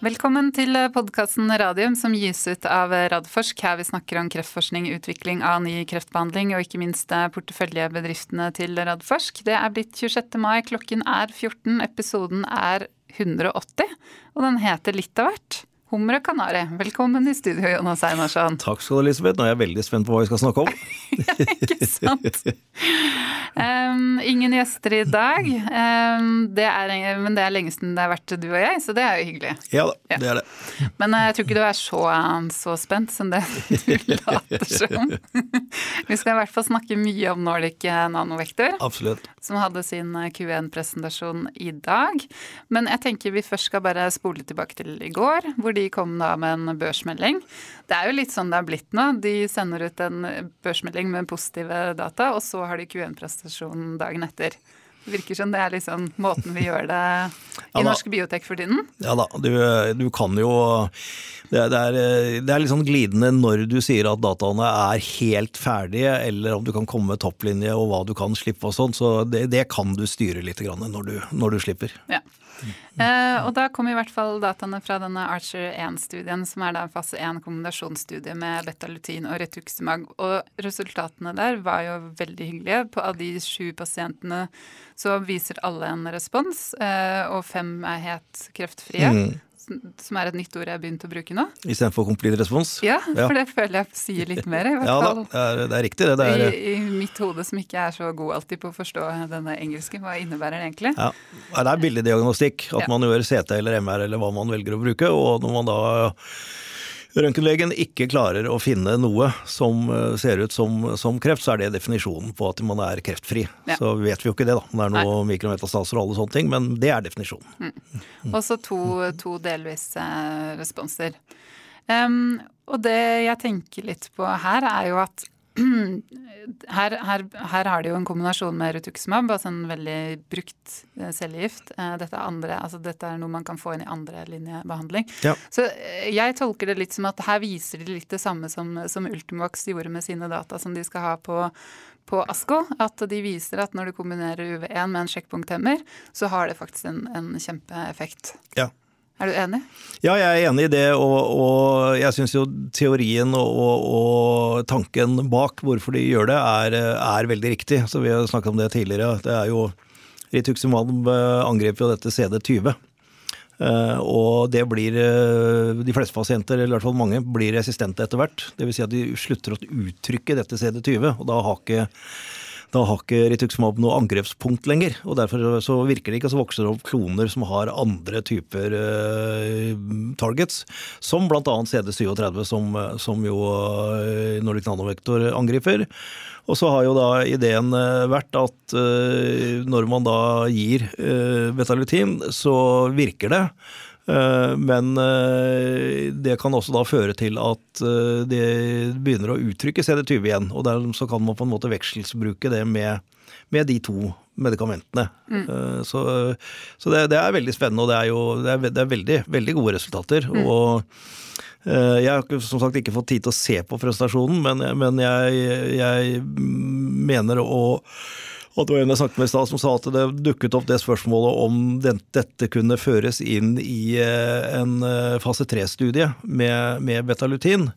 Velkommen til podkasten Radium som gis ut av Radforsk. Her vi snakker om kreftforskning, utvikling av ny kreftbehandling og ikke minst porteføljebedriftene til Radforsk. Det er blitt 26. mai, klokken er 14, episoden er 180, og den heter Litt av hvert. Hummer og kanari. Velkommen i studio, Jonas Einarsson. Takk skal du, Elisabeth. Nå er jeg veldig spent på hva vi skal snakke om. ja, ikke sant. Um, ingen gjester i dag, um, det er, men det er lenge siden det har vært du og jeg, så det er jo hyggelig. Ja da, ja. det er det. Men uh, jeg tror ikke du er så, så spent som det du later som. vi skal i hvert fall snakke mye om Nordic Nanovektor, Absolutt. som hadde sin Q1-presentasjon i dag. Men jeg tenker vi først skal bare spole tilbake til i går, hvor de de kom da med en børsmelding. Det er jo litt sånn det er blitt nå. De sender ut en børsmelding med positive data, og så har de Q1-prestasjonen dagen etter. Det virker som det er liksom måten vi gjør det i ja, norsk biotek for tiden. Ja da, du, du kan jo det, det, er, det, er, litt sånn glidende når du sier at dataene er helt ferdige, eller om du kan komme med topplinje og hva du kan slippe og sånn. Så det, det, kan du styre litt når du, når du slipper. Ja. Uh, og da kom i hvert fall dataene fra denne Archer 1-studien, som er da fase 1 kombinasjonsstudie med betalutin og retuximab. Og resultatene der var jo veldig hyggelige. På av de sju pasientene så viser alle en respons, uh, og fem er helt kreftfrie. Mm som er et nytt ord jeg har begynt å bruke nå. Istedenfor complete respons? Ja, ja, for det føler jeg sier litt mer. i hvert ja, fall. Da, det, er, riktig. Det, det er, I, I, mitt hode som ikke er så god alltid på å forstå denne engelske, hva innebærer det egentlig? Ja, Det er billeddiagnostikk, at ja. man gjør CT eller MR eller hva man velger å bruke. Og når man da røntgenlegen ikke klarer å finne noe som eh, ser ut som, som, kreft, så er det definisjonen på at man er kreftfri. Ja. Så vet vi jo ikke det, da. Det er noe mikrometastaser og alle sånne ting, men det er definisjonen. Mm. Og Også to, to delvise responser. Um, og det jeg tenker litt på her, er jo at her, her, her, har de jo en kombinasjon med Rutuximab, altså en veldig brukt eh, cellegift. Eh, dette, andre, altså dette, er noe man kan få inn i andre linjebehandling. Ja. Så eh, jeg tolker det litt som at her viser de litt det samme som, som Ultimovax gjorde med sine data som de skal ha på, på ASKO. At de viser at når du kombinerer UV1 med en sjekkpunkthemmer, så har det faktisk en, en kjempeeffekt. Ja. Er du enig? Ja, jeg er enig i det. Og, og jeg syns jo teorien og, og, og, tanken bak hvorfor de gjør det, er, er, veldig riktig. Så Vi har snakket om det tidligere. Det er jo Rituximab angrep jo dette CD20. Uh, og det blir uh, De fleste pasienter, eller i hvert fall mange, blir resistente etter hvert. Dvs. Si at de slutter å uttrykke dette CD20, og da har ikke da har ikke rituximab noe angrepspunkt lenger. og Derfor så virker det ikke, og så vokser det opp kloner som har andre typer uh, targets, som bl.a. CD37, som, som jo uh, Nordic Nanovektor angriper. Og så har jo da ideen uh, vært at når man da gir betalutin, så virker det. Eh, men eh, det kan også da føre til at eh, det begynner å uttrykke CD20 igjen. Og der så kan man på en måte vekselsbruke det med, med de to medikamentene. Mm. Så, så det, det, er veldig spennende, og det er jo det er, det er veldig, veldig, gode resultater. Mm. og jeg har som sagt ikke fått tid til å se på presentasjonen, men, men jeg, jeg mener å og det var en jeg snakket med i stad som sa at det dukket opp det spørsmålet om dette kunne føres inn i eh, en eh, fase tre-studie med, med betalutin.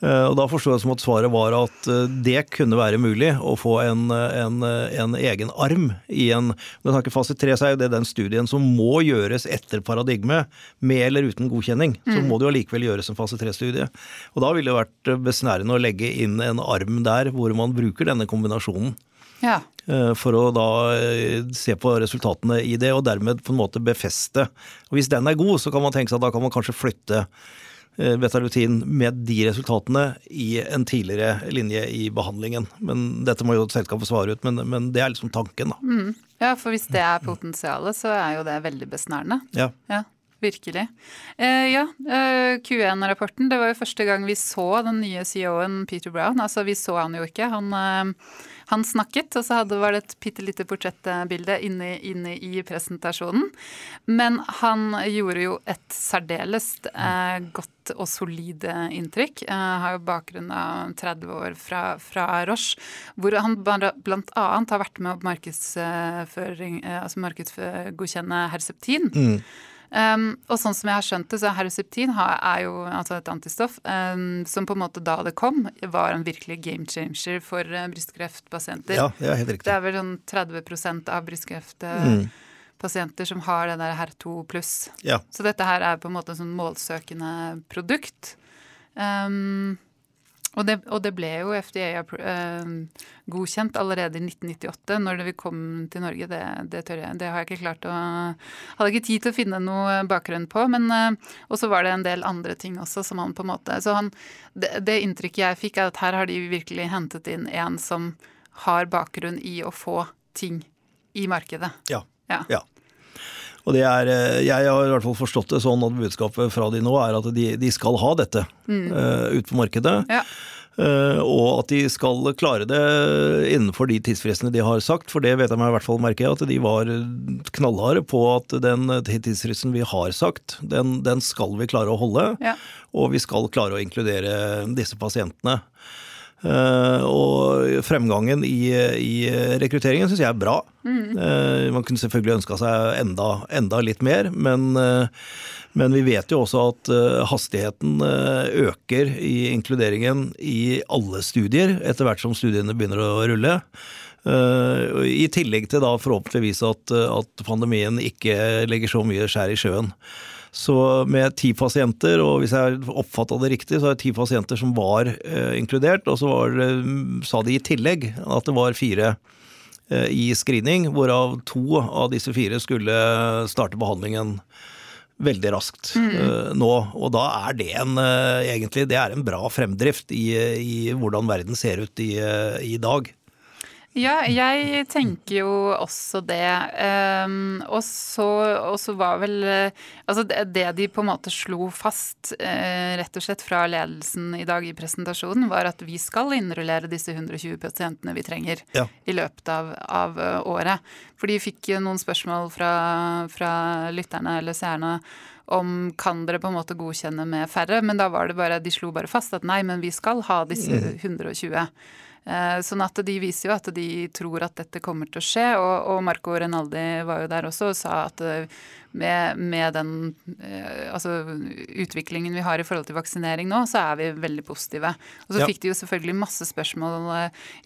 Eh, og Da forsto jeg som at svaret var at det kunne være mulig å få en, en, en egen arm i en Når snakker fase tre, så er jo det den studien som må gjøres etter paradigme, med eller uten godkjenning. Så mm. må det jo allikevel gjøres en fase tre-studie. Og Da ville det vært besnærende å legge inn en arm der hvor man bruker denne kombinasjonen. Ja. Eh, for å da eh, se på resultatene i det, og dermed på en måte befeste. Og Hvis den er god, så kan man tenke seg at da kan man kanskje flytte eh, betalutin med de resultatene i en tidligere linje i behandlingen. Men Dette må jo selskapet svare ut, men, men det er liksom tanken. da. Mm. Ja, for hvis det er potensialet, så er jo det veldig besnærende. Ja. ja. Virkelig. Eh, ja, eh, Q1-rapporten. Det var jo første gang vi så den nye CEO-en Peter Brown. Altså, vi så han jo ikke. Han, eh, han snakket, og så hadde, var det et bitte lite portrettbilde inne, inne, i presentasjonen. Men han gjorde jo et særdeles eh, godt og solid eh, inntrykk. Eh, har jo bakgrunn av 30 år fra, fra Roche, hvor han bl.a. har vært med å markedsføring, altså markedsgodkjenne Herceptin. Mm. Um, og sånn som jeg har skjønt det, så heroseptin er jo altså et antistoff um, som på en måte da det kom, var en virkelig game changer for uh, brystkreftpasienter. Ja, Det er helt riktig. Det er vel sånn 30 av brystkreftpasienter mm. som har det der HER2 pluss. Ja. Så dette her er på en måte sånn målsøkende produkt. Um, og det, og det, ble jo FDA eh, godkjent allerede i 1998, når det kom til Norge. Det, det, jeg, det, har jeg ikke klart å Hadde ikke tid til å finne noe bakgrunn på. Men eh, Og så var det en del andre ting også som han på en måte Så han, det, det, inntrykket jeg fikk, er at her har de virkelig hentet inn en som har bakgrunn i å få ting i markedet. Ja. ja. ja. Og det er, eh, Jeg har i hvert fall forstått det sånn at budskapet fra de nå er at de, de skal ha dette mm. uh, ut på markedet. Ja. Uh, og at de skal klare det innenfor de tidsfristene de har sagt. For det vet jeg meg i hvert fall merker jeg, at de var knallharde på at den tidsfristen vi har sagt, den, den skal vi klare å holde. Ja. Og vi skal klare å inkludere disse pasientene. Eh, og fremgangen i, i rekrutteringen syns jeg er bra. Mm. Man kunne selvfølgelig ønska seg enda, enda, litt mer, men, eh, men, vi vet jo også at hastigheten øker i inkluderingen i alle studier, etter hvert som studiene begynner å rulle. I tillegg til da forhåpentligvis at, at pandemien ikke legger så mye skjær i sjøen. Så med ti pasienter, og hvis jeg oppfatta det riktig, så er det ti pasienter som var eh, inkludert. Og så det, sa de i tillegg at det var fire eh, i screening, hvorav to av disse fire skulle starte behandlingen veldig raskt mm. uh, nå. Og da er det en, uh, egentlig, det er en bra fremdrift i, i hvordan verden ser ut i, uh, i dag. Ja, jeg tenker jo også det. Um, og, så, og, så, var vel Altså det, det, de på en måte slo fast, uh, rett og slett fra ledelsen i dag i presentasjonen, var at vi skal innrullere disse 120 pasientene vi trenger ja. i løpet av, av uh, året. For de fikk noen spørsmål fra, fra lytterne eller seerne om kan dere på en måte godkjenne med færre, men da var det bare, de slo bare fast at nei, men vi skal ha disse 120. Eh, sånn at de viser jo at de tror at dette kommer til å skje. Og, og Marco Renaldi var jo der også og sa at eh, med, med den eh, altså, utviklingen vi har i forhold til vaksinering nå, så er vi veldig positive. Og så ja. fikk de jo selvfølgelig masse spørsmål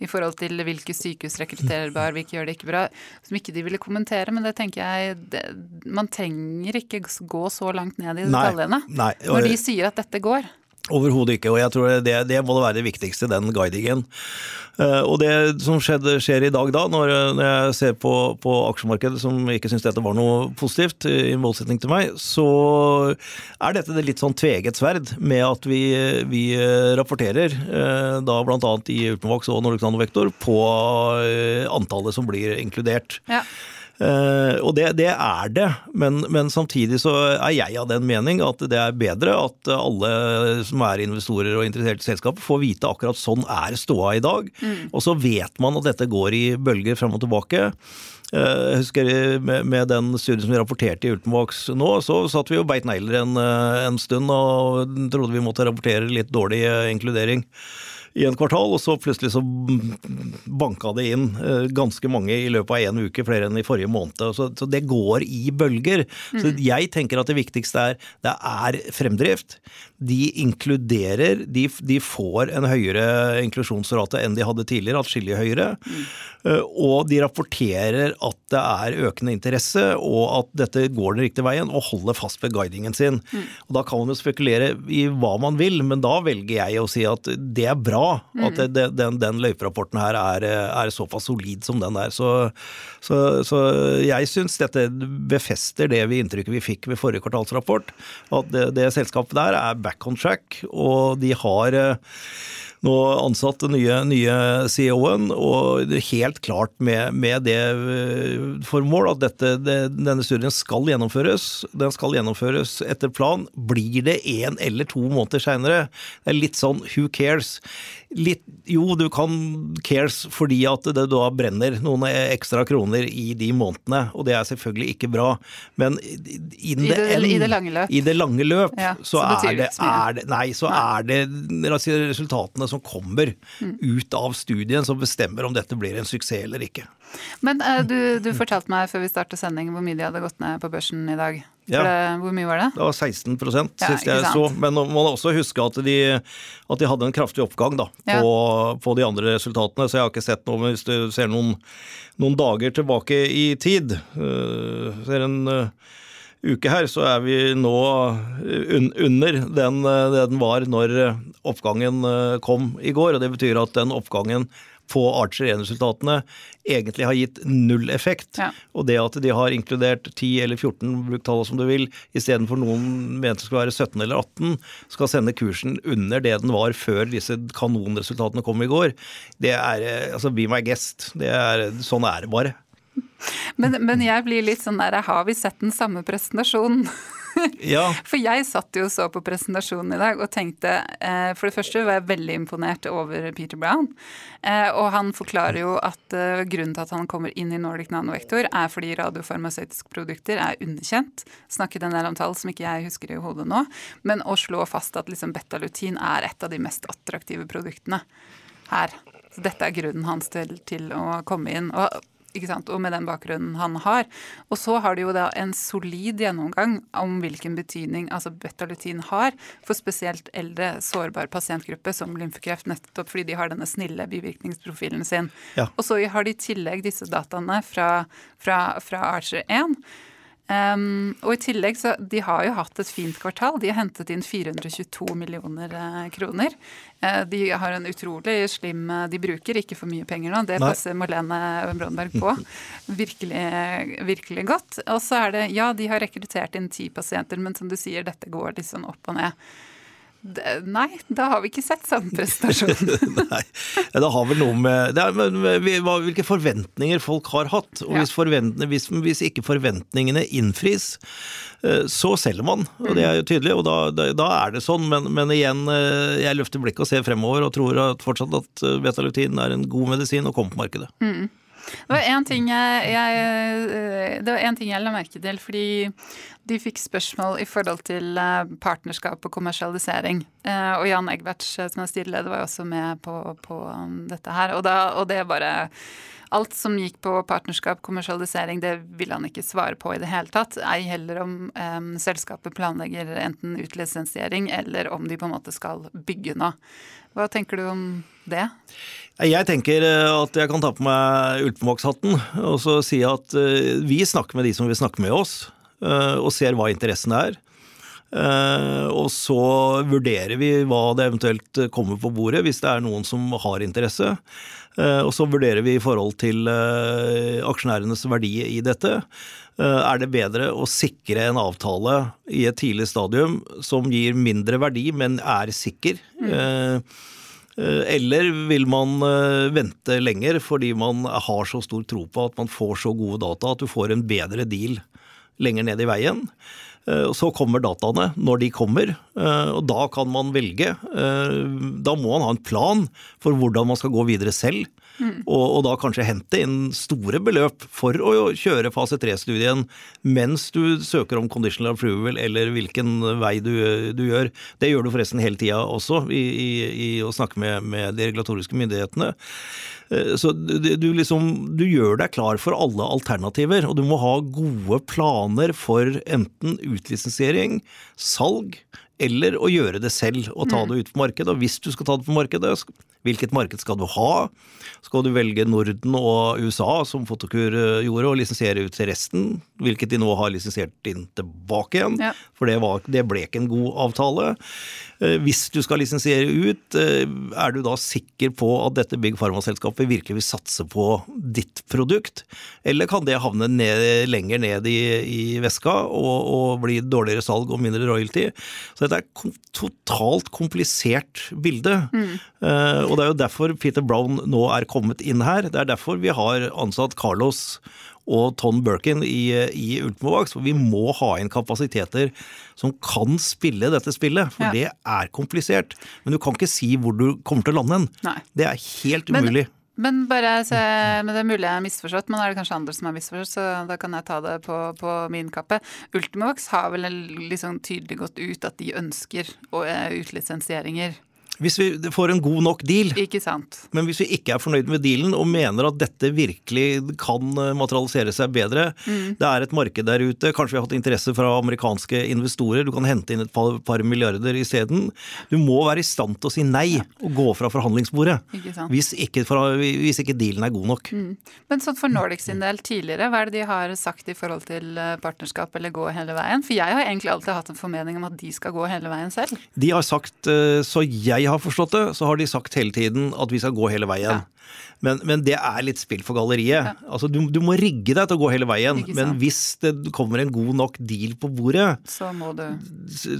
i forhold til hvilke sykehus rekrutterer bar hvilke gjør det ikke bra, som ikke de ville kommentere. Men det tenker jeg det, Man trenger ikke gå så langt ned i detaljene når de sier at dette går. Overhodet ikke, og jeg tror det, det må være det viktigste, den guidingen. Eh, og det som skjedde, skjer i dag da, når, jeg ser på, på aksjemarkedet som ikke syns dette var noe positivt, i motsetning til meg, så er dette det litt sånn tveget sverd med at vi, vi rapporterer, eh, da bl.a. i Ultimovax og Nordic Nanovektor, på eh, antallet som blir inkludert. Ja. Uh, og det, det, er det, men, men, samtidig så er jeg av den mening at det er bedre at alle som er investorer og interesserte selskapet får vite akkurat sånn er ståa i dag. Mm. Og så vet man at dette går i bølger frem og tilbake. Uh, jeg husker med, den studien som vi rapporterte i Ultimovax nå, så satt vi og beit negler en, eh, en stund og trodde vi måtte rapportere litt dårlig inkludering i en kvartal, og så plutselig så banka det inn eh, ganske mange i løpet av én uke, flere enn i forrige måned. Så, så det går i bølger. Mm. Så jeg tenker at det viktigste er det er fremdrift. De inkluderer, de, de får en høyere inklusjonsrate enn de hadde tidligere, atskillig høyere. Mm. Og de rapporterer at det er økende interesse, og at dette går den riktige veien, og holder fast ved guidingen sin. Mm. Og Da kan man jo spekulere i hva man vil, men da velger jeg å si at det er bra Mm. At det, den, den løyperapporten her er, er, såpass solid som den er. Så, så, så jeg syns dette befester det vi inntrykket vi fikk ved forrige kvartalsrapport. At det, det selskapet der er back on track, og de har nå ansatt den nye, nye CEO-en, og helt klart med, med det eh, formål at dette, det, denne studien skal gjennomføres. Den skal gjennomføres etter plan. Blir det én eller to måneder seinere? Det er litt sånn who cares? Litt, jo, du kan cares fordi at det da brenner noen ekstra kroner i de månedene, og det er selvfølgelig ikke bra. Men I, det, I det lange løp, i det lange løp ja, så, så er, det, er, det, nei, så nei. er det resultatene som kommer mm. ut av studien som bestemmer om dette blir en suksess eller ikke. Men uh, du, du, fortalte meg før vi startet sending hvor mye de hadde gått ned på børsen i dag. Ja. Det, hvor mye var det? Det var 16 ja, sist jeg så. Men man må også huske at de, at de hadde en kraftig oppgang da, ja. på, på, de andre resultatene. Så jeg har ikke sett noe, men hvis du ser noen, noen dager tilbake i tid, uh, ser en uh, uke her, så er vi nå un under den, det den var når oppgangen kom i går. og Det betyr at den oppgangen på Archer 1-resultatene egentlig har gitt null effekt. Ja. Og det at de har inkludert 10 eller 14, bruk tallet som du vil, istedenfor noen mente skulle være 17 eller 18, skal sende kursen under det den var før disse kanonresultatene kom i går, det er eh, altså be my guest. Det er, sånn er det bare. Men, men jeg blir litt sånn der Har vi sett den samme presentasjonen? ja. For jeg satt jo så på presentasjonen i dag og tenkte eh, For det første var jeg veldig imponert over Peter Brown. Eh, og han forklarer jo at eh, grunnen til at han kommer inn i Nordic Nanovektor, er fordi radiofarmasøytiske produkter er underkjent. Snakket en del om tall som ikke jeg husker i hodet nå. Men å slå fast at liksom betalutin er et av de mest attraktive produktene her. Så dette er grunnen hans til, til å komme inn. Og og med den bakgrunnen han har. Og så har de jo da en solid gjennomgang om hvilken betydning altså betalutin har for spesielt eldre, sårbar pasientgruppe som lymfekreft, nettopp fordi de har denne snille bivirkningsprofilen sin. Ja. Og så har de i tillegg disse dataene fra, fra, fra Archer 1 Um, og i tillegg så De har jo hatt et fint kvartal. De har hentet inn 422 millioner uh, kroner. Uh, de har en utrolig slim uh, De bruker ikke for mye penger nå. Det Nei. passer Marlene Brøndberg på virkelig, virkelig godt. Og så er det Ja, de har rekruttert inn ti pasienter, men som du sier, dette går litt sånn opp og ned. Nei, da har vi ikke sett samme prestasjon. Nei, det har vel noe med er, Hvilke forventninger folk har hatt. og hvis, hvis, hvis, ikke forventningene innfris, eh, så selger man. og Det er jo tydelig, og da, da, er det sånn. Men, men, igjen, eh, jeg løfter blikket og ser fremover og tror at fortsatt at eh, betalutin er en god medisin å komme på markedet. Mm. Det var én ting jeg, jeg, det var en ting jeg la merke til, fordi de fikk spørsmål i forhold til eh, partnerskap og kommersialisering. Eh, og Jan Egberts, eh, som er styreleder, var jo også med på, på um, dette her. Og, da, og det bare Alt som gikk på partnerskap, kommersialisering, det ville han ikke svare på i det hele tatt. Ei heller om um, selskapet planlegger enten utlisensiering eller om de på en måte skal bygge noe. Hva tenker du om det? Jeg tenker at jeg kan ta på meg Ultimox-hatten og så si at vi snakker med de som vil snakke med oss. Eh, og ser hva interessen er. Eh, og så vurderer vi hva det eventuelt kommer på bordet, hvis det er noen som har interesse. Eh, og så vurderer vi i forhold til aksjonærenes verdi i dette. Er det bedre å sikre en avtale i et tidlig stadium som gir mindre verdi, men er sikker? Mm. Eller vil man vente lenger fordi man har så stor tro på at man får så gode data at du får en bedre deal lenger ned i veien. Eh, Så kommer dataene når de kommer, eh, og da kan man velge. Eh, da må man ha en plan for hvordan man skal gå videre selv. Mm. Og, og, da kanskje hente inn store beløp for å kjøre fase 3-studien mens du søker om conditional approval eller hvilken vei du, du gjør. Det gjør du forresten hele tida også i, i, i, å snakke med, med de regulatoriske myndighetene. Eh, så du, liksom, du gjør deg klar for alle alternativer, og du må ha gode planer for enten utlisensiering, salg eller å gjøre det selv og ta mm. det ut på markedet. Og hvis du skal ta det på markedet, hvilket marked skal du ha? Skal du velge Norden og USA, som Fotokur eh, gjorde, og lisensiere ut til resten? Hvilket de nå har lisensiert inn tilbake igjen, ja. for det, var, det, ble ikke en god avtale. Eh, hvis du skal lisensiere ut, er du da sikker på at dette Big Pharma-selskapet virkelig vil satse på ditt produkt? Eller kan det havne ned, lenger ned i, i veska og, og, bli dårligere salg og mindre royalty? Så dette er et totalt komplisert bilde. Mm. Og det er jo derfor Peter Brown nå er kommet inn her. Det er derfor vi har ansatt Carlos og Ton Birkin i, i Ultimovax. For vi må ha inn kapasiteter som kan spille dette spillet. For ja. det er komplisert. Men du kan ikke si hvor du kommer til å lande hen. Det er helt umulig. Men men bare så, men Det er mulig jeg har misforstått, men er det kanskje andre som har misforstått, så da kan jeg ta det på, på min kappe. Ultimovax har vel liksom tydelig gått ut at de ønsker utlisensieringer Hvis vi får en god nok deal, Ikke sant. men hvis vi ikke er fornøyd med dealen og mener at dette virkelig kan eh, materialisere seg bedre, det er et marked der ute, kanskje vi har hatt interesse fra amerikanske investorer, du kan hente inn et par, par milliarder isteden. Du må være i stand til å si nei og gå fra forhandlingsbordet Ikke sant. hvis ikke, fra- hvis ikke dealen er god nok. Men sånn for Nordic sin del tidligere, hva er det de har sagt i forhold til eh, partnerskap eller gå hele veien? For jeg har egentlig alltid hatt en formening om at de skal gå hele veien selv. De har sagt, eh, så jeg har forstått det, så har de sagt hele tiden at vi skal gå hele veien. Ja. Men, men det er litt spill for galleriet. Altså, du, du må rigge deg til å gå hele veien, men hvis det kommer en god nok deal på bordet, Så må du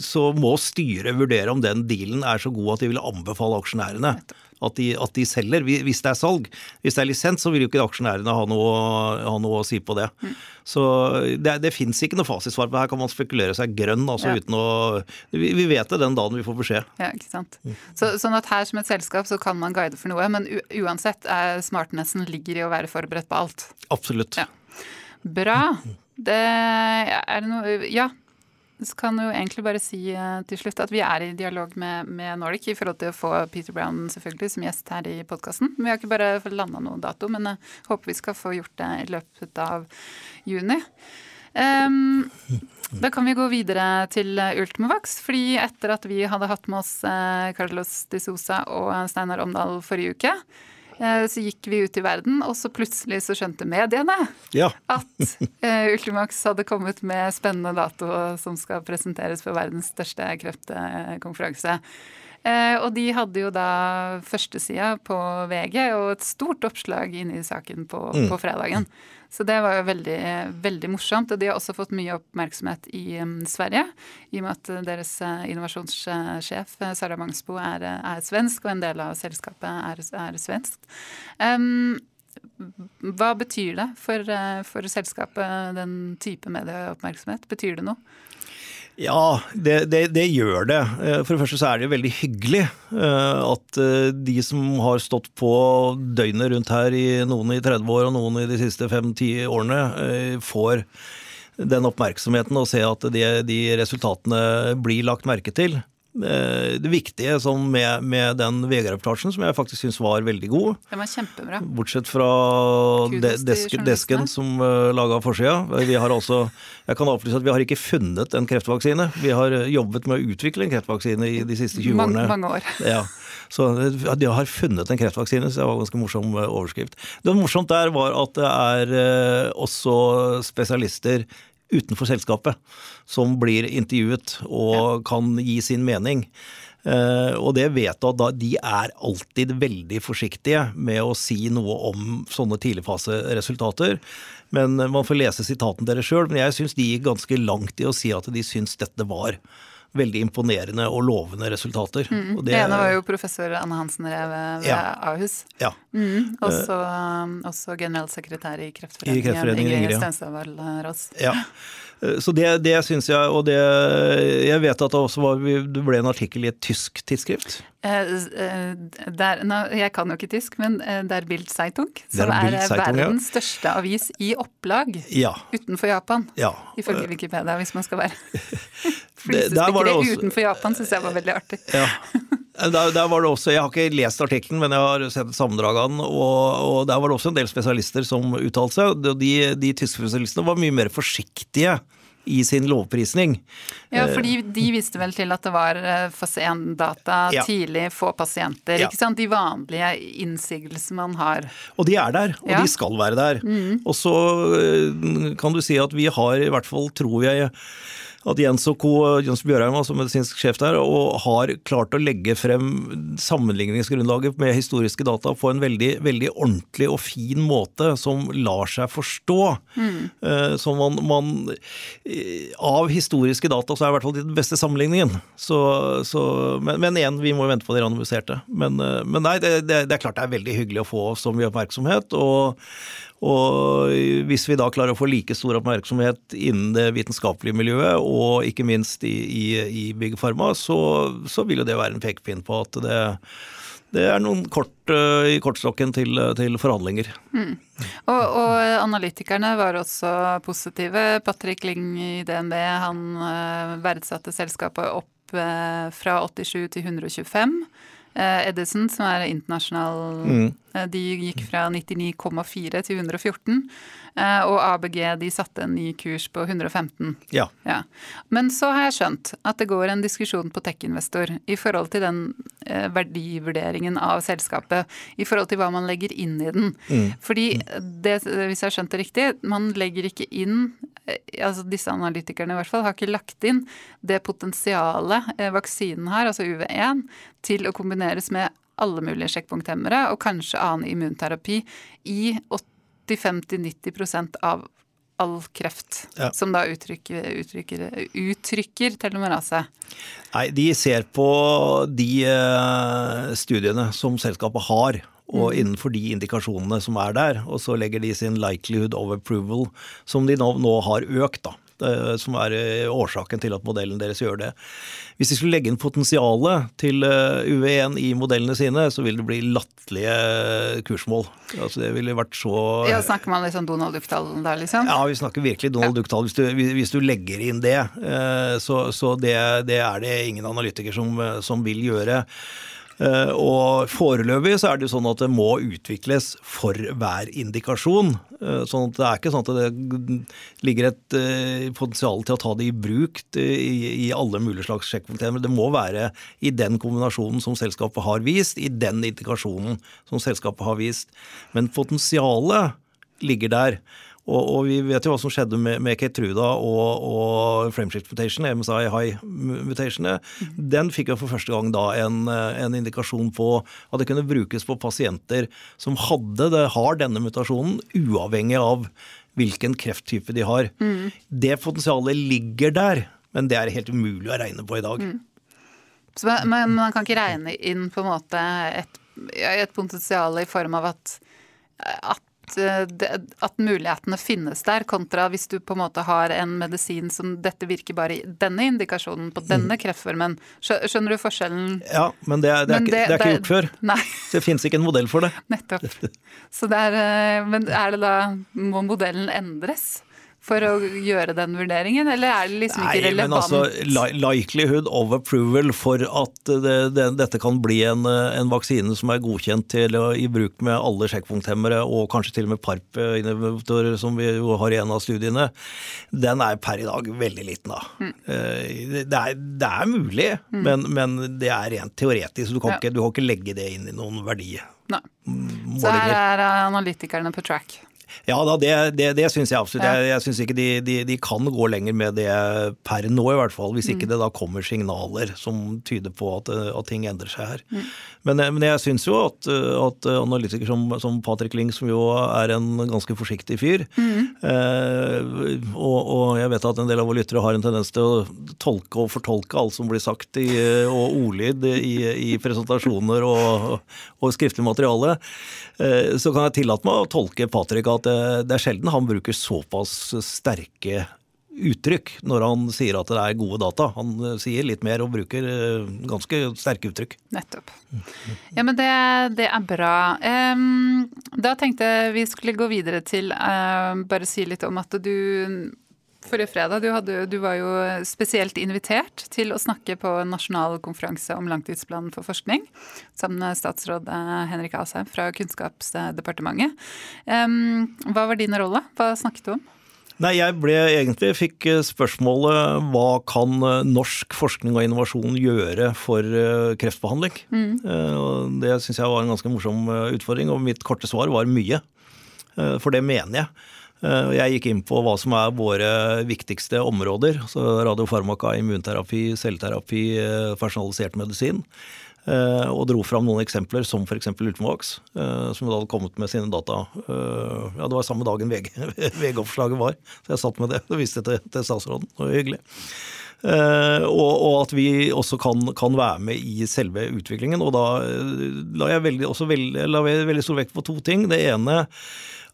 så må styret vurdere om den dealen er så god at de vil anbefale aksjonærene at de, at de selger, hvis det er salg. Hvis det er lisens, så vil jo ikke aksjonærene ha noe, ha noe å si på det. Mm. Så det, det fins ikke noe fasitsvar på det. Her kan man spekulere seg grønn, altså Ja. uten å vi, vi vet det den dagen vi får beskjed. Ja, ikke sant. Så, sånn at her som et selskap så kan man guide for noe, men uansett er smartnessen ligger i å være forberedt på alt. Absolutt. Ja. Bra. Det er det noe Ja. Så kan jo egentlig bare si eh, til slutt at vi er i dialog med, med Nordic i forhold til å få Peter Brown selvfølgelig som gjest her i podkasten. Vi har ikke bare landa noen dato, men jeg håper vi skal få gjort det i løpet av juni. Um, da kan vi gå videre til eh, Ultimovax. fordi etter at vi hadde hatt med oss eh, Carlos de Sosa og Steinar Omdal forrige uke, eh, så gikk vi ut i verden, og så plutselig så skjønte mediene Ja. at eh, Ultimax hadde kommet med spennende dato som skal presenteres på verdens største kreftkonferanse. Eh, og de hadde jo da førstesida på VG og et stort oppslag inne i saken på, på fredagen. Så det var jo veldig, veldig morsomt. Og de har også fått mye oppmerksomhet i Sverige, i og med at deres eh, innovasjonssjef eh, Sara Mangsbo er, er svensk, og en del av selskapet er, er svensk. Um, hva betyr det for, for selskapet, den type medieoppmerksomhet? Betyr det noe? Ja, det, det, det gjør det. Eh, For det første så er det veldig hyggelig eh, at eh, de som har stått på døgnet rundt her, i noen i 30 år og noen i de siste 5-10 årene, får den oppmerksomheten og se at de, de resultatene blir lagt merke til. Eh, Det viktige sånn med, med den VG-reportasjen, som jeg faktisk syns var veldig god, Den var kjempebra. Bortsett fra de, desk, desken som uh, laga forsida. Vi har altså, jeg kan opplyse at vi har ikke funnet en kreftvaksine. Vi har eh, jobbet med å utvikle en kreftvaksine i de siste 20 Mange, årene. mange år. Ja, så De har funnet en kreftvaksine, så det var en ganske morsom eh, overskrift. Det morsomt der var at det er eh, også spesialister utenfor selskapet som blir intervjuet og kan gi sin mening. Uh, og det vet du at da, de er alltid veldig forsiktige med å si noe om sånne tidligfaseresultater. Men man får lese sitaten deres sjøl. Men jeg syns de gikk ganske langt i å si at de syns dette var veldig imponerende og lovende resultater. Og Det ene var jo professor Anne Hansen Rev ved Ja. Ahus. ja. Mm. Også, um, også generalsekretær i Kreftforeningen, I Kreftforeningen, Ingrid. Stenstadvall Rås. Ja. Eh, Så det, det syns jeg, og det Jeg vet at det også var, det ble en artikkel i et tysk tidsskrift. Eh, eh, der, nå, jeg kan jo ikke tysk, men det Der Bild Zeitung, som er Bild eh, Zeitung, ja. verdens største avis i opplag Ja. utenfor Japan. ja. Ifølge Wikipedia, hvis man skal være Flisespikkeri utenfor Japan syns jeg var veldig artig. ja. Der, der var det også, Jeg har ikke lest artikkelen, men jeg har sett den. Og, og der var det også en del spesialister som uttalte seg. De, de tyske spesialistene var mye mer forsiktige i sin lovprisning. Ja, fordi de viste vel til at det var for fase 1-data, Ja. tidlig, få pasienter. Ja. ikke sant? De vanlige innsigelsene man har. Og de er der, og Ja. Mm. de skal være der. Og så eh, kan du si at vi har i hvert fall, tror jeg, at Jens og co. Jens Bjørheim som medisinsk sjef der, og har klart å legge frem sammenligningsgrunnlaget med historiske data på en veldig, veldig ordentlig og fin måte som lar seg forstå. Mm. Så man, man eh, Av historiske data så er i hvert fall den beste sammenligningen. Så, så, men, men igjen, vi må jo vente på de randomiserte. Men, eh, men nei, det, det, det er klart det er veldig hyggelig å få så mye oppmerksomhet. og og hvis vi da klarer å få like stor oppmerksomhet innen det vitenskapelige miljøet, og ikke minst i, i, i Big Pharma, så, så vil jo det være en pekepinn på at det, det er noen kort uh, i kortstokken til, til forhandlinger. Og, og analytikerne var også positive. Patrick Ling i DNB han uh, verdsatte selskapet opp uh, fra 87 til 125. Edison, som er internasjonal Mm. De gikk fra 99,4 til 114. Og ABG de satte en ny kurs på 115. Ja. Ja. Men så har jeg skjønt at det går en diskusjon på Tech-investor i forhold til den eh, verdivurderingen av selskapet. I forhold til hva man legger inn i den. Fordi det, hvis jeg har skjønt det riktig, man legger ikke inn eh, altså Disse analytikerne i hvert fall har ikke lagt inn det potensialet eh, vaksinen har, altså UV1, til å kombineres med alle mulige sjekkpunkthemmere og kanskje annen immunterapi i 85-90% av all kreft, Ja. som da uttrykker, uttrykker, uttrykker telomerase. Nei, de ser på de eh, studiene som selskapet har, og innenfor de indikasjonene som er der, og så legger de sin likelihood of approval, som de nå, nå har økt, da. Eh, Som er eh, årsaken til at modellen deres gjør det. Hvis de skulle legge inn potensialet til eh, UV1 i modellene sine, så vil det bli latterlige kursmål. Altså det ville vært så Ja, Snakker man litt sånn Donald Duck-tall der, liksom? Ja, vi snakker virkelig Donald Duck-tall. Hvis, du- hvis du legger inn det, så, så det, det er det ingen analytiker som, som vil gjøre. Eh, Og foreløpig så er det jo sånn at det må utvikles for hver indikasjon. Eh, Sånn at det er ikke sånn at det ligger et eh, potensial til å ta det i bruk i, alle mulige slags. Men det må være i den kombinasjonen som selskapet har vist, i den indikasjonen som selskapet har vist. Men potensialet ligger der. Og, og vi vet jo hva som skjedde med, med Keytruda og, og frameshift mutation, MSI high mutationene. Den fikk jo for første gang da en, eh, en indikasjon på at det kunne brukes på pasienter som hadde det, har denne mutasjonen, uavhengig av hvilken krefttype de har. Det potensialet ligger der, men det er helt umulig å regne på i dag. Så, man- men man kan ikke regne inn på en måte et, et potensial i form av at, at, eh, det, at mulighetene finnes der, kontra hvis du på en måte har en medisin som dette virker bare i denne indikasjonen på denne kreftformen. Skjø- Skjønner du forskjellen? Ja, men det, er- det, er, Men ikke, det er ikke gjort før. Nei, Så det finnes ikke en modell for det. nettopp. Så det er, eh, men er det da Må modellen endres? For å gjøre den vurderingen, eller er det liksom ikke Nei, men altså likelihood of approval for at det, det, dette kan bli en, en vaksine som er godkjent til å i bruk med alle sjekkpunkthemmere, og kanskje til og med PARP-inhibitorer, som vi jo har i en av studiene, den er per i dag veldig liten. da. Mm. Eh, Det, er, det er mulig, men, men det er rent teoretisk. Du kan, Ja. ikke, du kan ikke legge det inn i noen verdi. Nei. Så her er analytikerne på track. Ja da, det, det, det syns jeg absolutt. Ja. Jeg, jeg syns ikke de, de, de kan gå lenger med det per nå, i hvert fall. Hvis ikke det da kommer signaler som tyder på at, eh, at ting endrer seg her. Men, eh, men jeg syns jo at, eh, at analytiker som, som Patrick Ling, som jo er en ganske forsiktig fyr, eh, og, og jeg vet at en del av våre lyttere har en tendens til å tolke og fortolke alt som blir sagt i, og ordlyd i, i presentasjoner og, og skriftlig materiale, eh, så kan jeg tillate meg å tolke Patrick at det, det er sjelden han bruker såpass sterke uttrykk når han sier at det er gode data. Han eh, sier litt mer og bruker eh, ganske sterke uttrykk. Nettopp. Ja, men det, det er bra. Um, da tenkte jeg vi skulle gå videre til uh, bare si litt om at du Forrige fredag du, hadde, du var jo spesielt invitert til å snakke på en nasjonal konferanse om langtidsplanen for forskning, sammen med statsråd eh, Henrik Asheim fra Kunnskapsdepartementet. Um, hva var din rolle? Hva snakket du om? Nei, jeg ble egentlig fikk eh, spørsmålet hva kan eh, norsk forskning og innovasjon gjøre for eh, kreftbehandling? Mm. Det syns jeg var en ganske morsom utfordring, og mitt korte svar var mye. For det mener jeg. Eh, og Jeg gikk inn på hva som er våre viktigste områder. så Radiofarmaka, immunterapi, celleterapi, eh, personalisert medisin. Eh, Og dro fram noen eksempler, som f.eks. Ultimovax, som da hadde kommet med sine data. Ja, Det var samme dagen VG VG-oppslaget var, så jeg satt med det og viste det til, statsråden. Det var hyggelig. Uh, og, og at vi også kan, kan være med i selve utviklingen. Og da la jeg veldig, veldig, la jeg veldig stor vekt på to ting. Det ene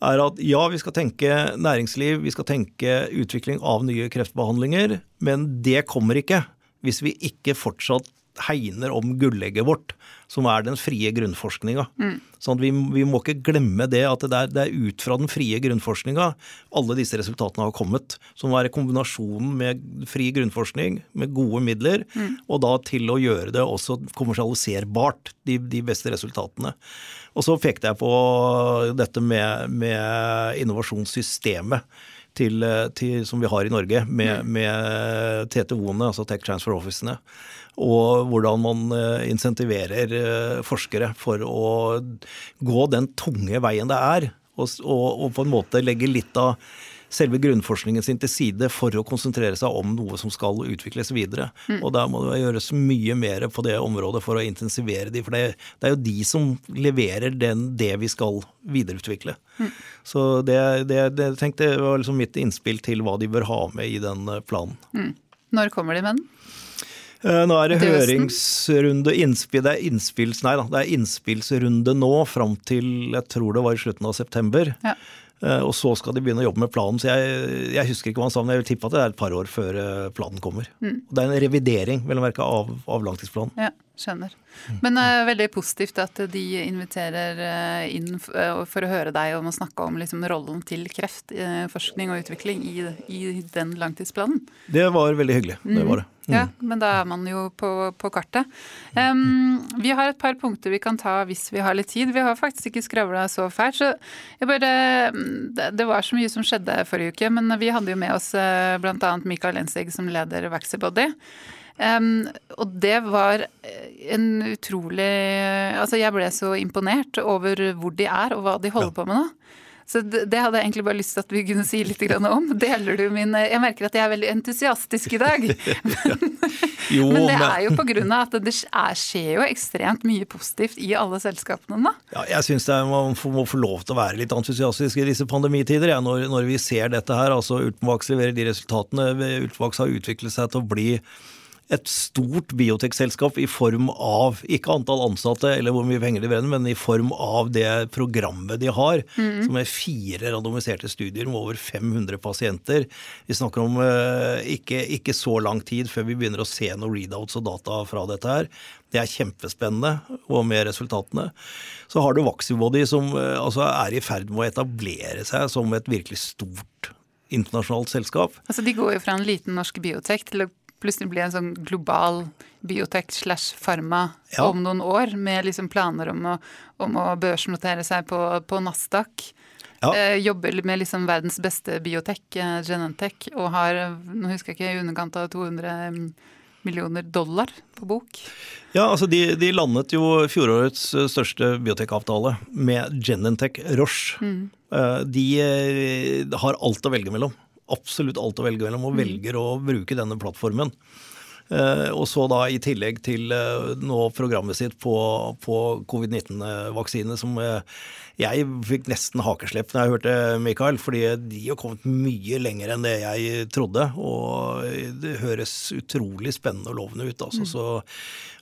er at ja, vi skal tenke næringsliv, vi skal tenke utvikling av nye kreftbehandlinger, men det kommer ikke hvis vi ikke fortsatt hegner om gullegget vårt, som er den frie grunnforskninga. Mm. Sånn vi, vi, må ikke glemme det at det er, det er ut fra den frie grunnforskninga alle disse resultatene har kommet. Som er kombinasjonen med fri grunnforskning, med gode midler, mm. og da til å gjøre det også kommersialiserbart, de, de beste resultatene. Og så pekte jeg på dette med, med innovasjonssystemet til, eh, til, som vi har i Norge, med, mm. med TTO-ene, altså Tech Transfer Officene. Og hvordan man eh, insentiverer eh, forskere for å gå den tunge veien det er. Og, og, og på en måte legge litt av selve grunnforskningen sin til side for å konsentrere seg om noe som skal utvikles videre. Mm. Og der må det gjøres mye mer på det området for å intensivere de, for det, det er jo de som leverer den, det vi skal videreutvikle. Mm. Så det, det, det tenkte jeg var liksom mitt innspill til hva de bør ha med i den eh, planen. Mm. Når kommer de med den? Eh, nå er det høringsrunde innspill, det, er innspills, nei da, det er innspillsrunde nå fram til jeg tror det var i slutten av september. Ja. Eh, og så skal de begynne å jobbe med planen. Så jeg, jeg husker ikke hva han sa, men jeg vil tippe at det er et par år før eh, planen kommer. Mm. Det er en revidering vel merke, av, av langtidsplanen. Ja, skjønner. Men uh, veldig positivt at de inviterer uh, inn uh, for å høre deg om å snakke om liksom, rollen til kreftforskning og utvikling i, i, den langtidsplanen. Det var veldig hyggelig. Mm. Det var det. Mm. Ja, men da er man jo på, på kartet. Um, vi har et par punkter vi kan ta hvis vi har litt tid. Vi har faktisk ikke skravla så fælt. Så jeg bare det, var så mye som skjedde forrige uke, men vi hadde jo med oss bl.a. Mikael Ensig som leder Vaxibody. Um, og det var en utrolig Altså, jeg ble så imponert over hvor de er og hva de holder ja. på med nå. Så det hadde jeg egentlig bare lyst til at vi kunne si litt om. Deler du min Jeg merker at jeg er veldig entusiastisk i dag. Men, jo, men det er jo på grunn av at det er, skjer jo ekstremt mye positivt i alle selskapene nå. Ja, jeg syns man må få lov til å være litt entusiastisk i disse pandemitider. Ja, når, når, vi ser dette her. altså Ultenvaks leverer de resultatene. Ultenvaks har utviklet seg til å bli et stort biotekselskap i form av ikke antall ansatte eller hvor mye penger de brenner, men i form av det programmet de har, mm. som er fire randomiserte studier med over 500 pasienter. Vi snakker om uh, ikke, ikke, så lang tid før vi begynner å se noen readouts og data fra dette her. Det er kjempespennende, og med resultatene. Så har du Vaxibody som uh, altså er i ferd med å etablere seg som et virkelig stort internasjonalt selskap. Altså De går jo fra en liten norsk biotek til å plutselig bli en sånn global biotech slash pharma ja. om noen år, med liksom planer om å, om å børsnotere seg på, på Nasdaq. Ja. Eh, jobber med liksom verdens beste biotek, eh, Genentech, og har nå husker jeg ikke, i underkant av 200 millioner dollar på bok. Ja, altså de, de landet jo fjorårets største største biotekavtale med Genentech Roche. Mm. Eh, de eh, har alt å velge mellom absolutt alt å velge mellom, og mm. velger å bruke denne plattformen. Uh, og så da i tillegg til uh, nå programmet sitt på, på covid-19-vaksine, som uh, jeg fikk nesten hakeslepp når jeg hørte Mikael, fordi de har kommet mye lenger enn det jeg trodde. Og det høres utrolig spennende og lovende ut. Altså. Mm. Så,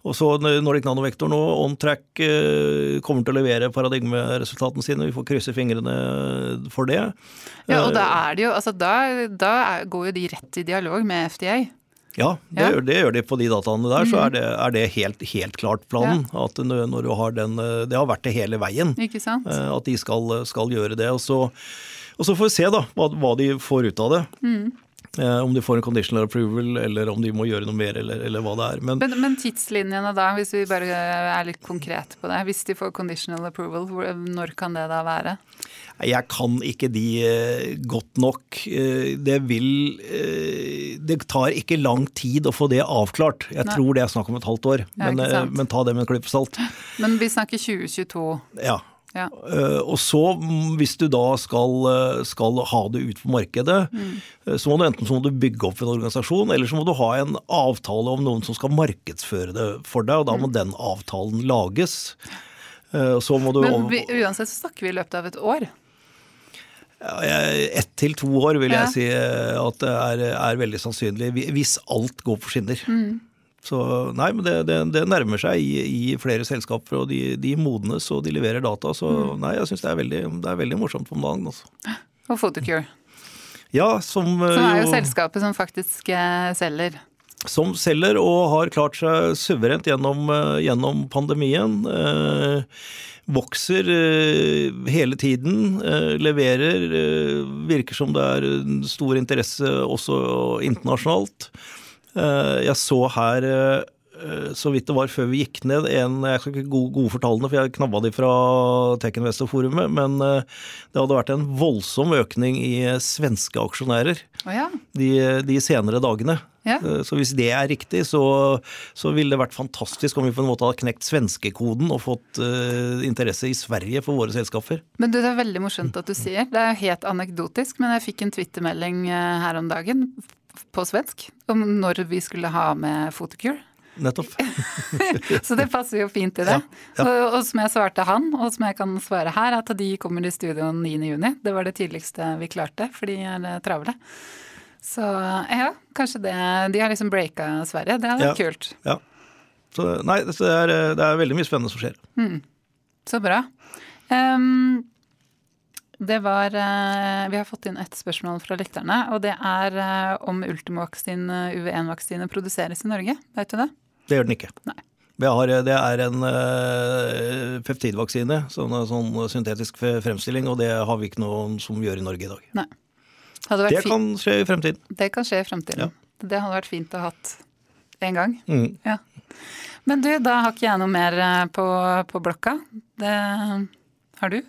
og så Nordic Nanovektor nå, on track, kommer til å levere paradigmeresultatene sine. Vi får krysse fingrene for det. Ja, og da er det jo, altså da, da går jo de rett i dialog med FDA. Ja, det, ja. Gjør, det, Gjør, de på de dataene der. Mm. Så er det, er det helt, helt, klart planen. Ja. At når du har den Det har vært det hele veien. Eh, at de skal, skal gjøre det. Og så, og så, får vi se da, hva, hva de får ut av det. Mm. Eh, om de får en conditional approval, eller om de må gjøre noe mer, eller, eller hva det er. Men, men, men, tidslinjene da, hvis vi bare er litt konkrete på det. Hvis de får conditional approval, når kan det da være? Jeg kan ikke de eh, godt nok. Eh, det vil eh, Det tar ikke lang tid å få det avklart. Jeg Nei. tror det er snakk om et halvt år, men, ja, men ta det med en klype salt. Men vi snakker 2022. Ja. Ja. Og så, mm, hvis du da skal, skal ha det ut på markedet, mm. så må du enten så må du bygge opp en organisasjon, eller så må du ha en avtale om noen som skal markedsføre det for deg, og da må mm. den avtalen lages. Men vi, uansett så snakker vi i løpet av et år? Ett til to år vil jeg si eh, at det er, er, veldig sannsynlig, hvis alt går på skinner. Mm. Så nei, men det, det, det nærmer seg i, i, flere selskaper, og de, de, modnes og de leverer data. Så mm. nei, jeg syns det, det, er veldig morsomt om dagen. Altså. Og Photocure. Ja, som, som er jo, jo selskapet som faktisk eh, selger som selger og har klart seg suverent gjennom, eh, gjennom pandemien. Eh, vokser eh, hele tiden, eh, leverer. Eh, virker som det er stor interesse også internasjonalt. Eh, jeg så her eh, så vidt det var før vi gikk ned, en Jeg skal ikke gode, gode for tallene, for jeg knabba de fra Tekinvestor-forumet, men eh, det hadde vært en voldsom økning i svenske aksjonærer oh ja. de, de senere dagene. Ja. Så hvis det er riktig, så, så ville det vært fantastisk om vi på en måte hadde knekt svenskekoden og fått uh, interesse i Sverige for våre selskaper. Men du, det er veldig morsomt at du sier. Det er helt anekdotisk, men jeg fikk en twittermelding her om dagen på svensk om når vi skulle ha med Photocure. Nettopp. Så det passer jo fint i det. Ja, ja. Og, og som jeg svarte han, og som jeg kan svare her, at de kommer i studio 9. juni. Det var det tidligste vi klarte, for de er eh, travle. Så ja, kanskje det De har liksom breaka Sverige. Det hadde vært Ja. kult. Ja. Så nei, det er, det er veldig mye spennende som skjer. Så bra. Ehm, det var eh, Vi har fått inn ett spørsmål fra lytterne, og det er eh, om Ultimovaksine, UV1-vaksine, produseres i Norge. Vet du det? Det gjør den ikke. Nei. Vi har, det er en uh, peptidvaksine, sånn, sånn syntetisk fremstilling, og det har vi ikke noen som gjør i Norge i dag. Nei. Det kan skje i fremtiden. det kan skje i fremtiden. Det hadde vært fint å ha hatt en gang. Mm. Ja. Men du, da har ikke jeg noe mer eh, på, på blokka. Det har du?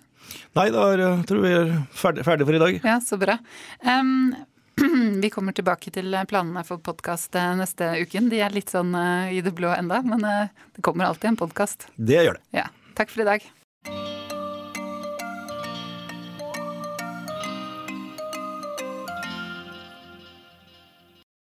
Nei, da er, jeg tror vi er ferdig, ferdig for i dag. Ja, så bra. Um, vi kommer tilbake til planene for podkast neste uken. De er litt sånn eh, i det blå enda, men eh, det kommer alltid en podkast. Det gjør det. Ja. Takk for i dag.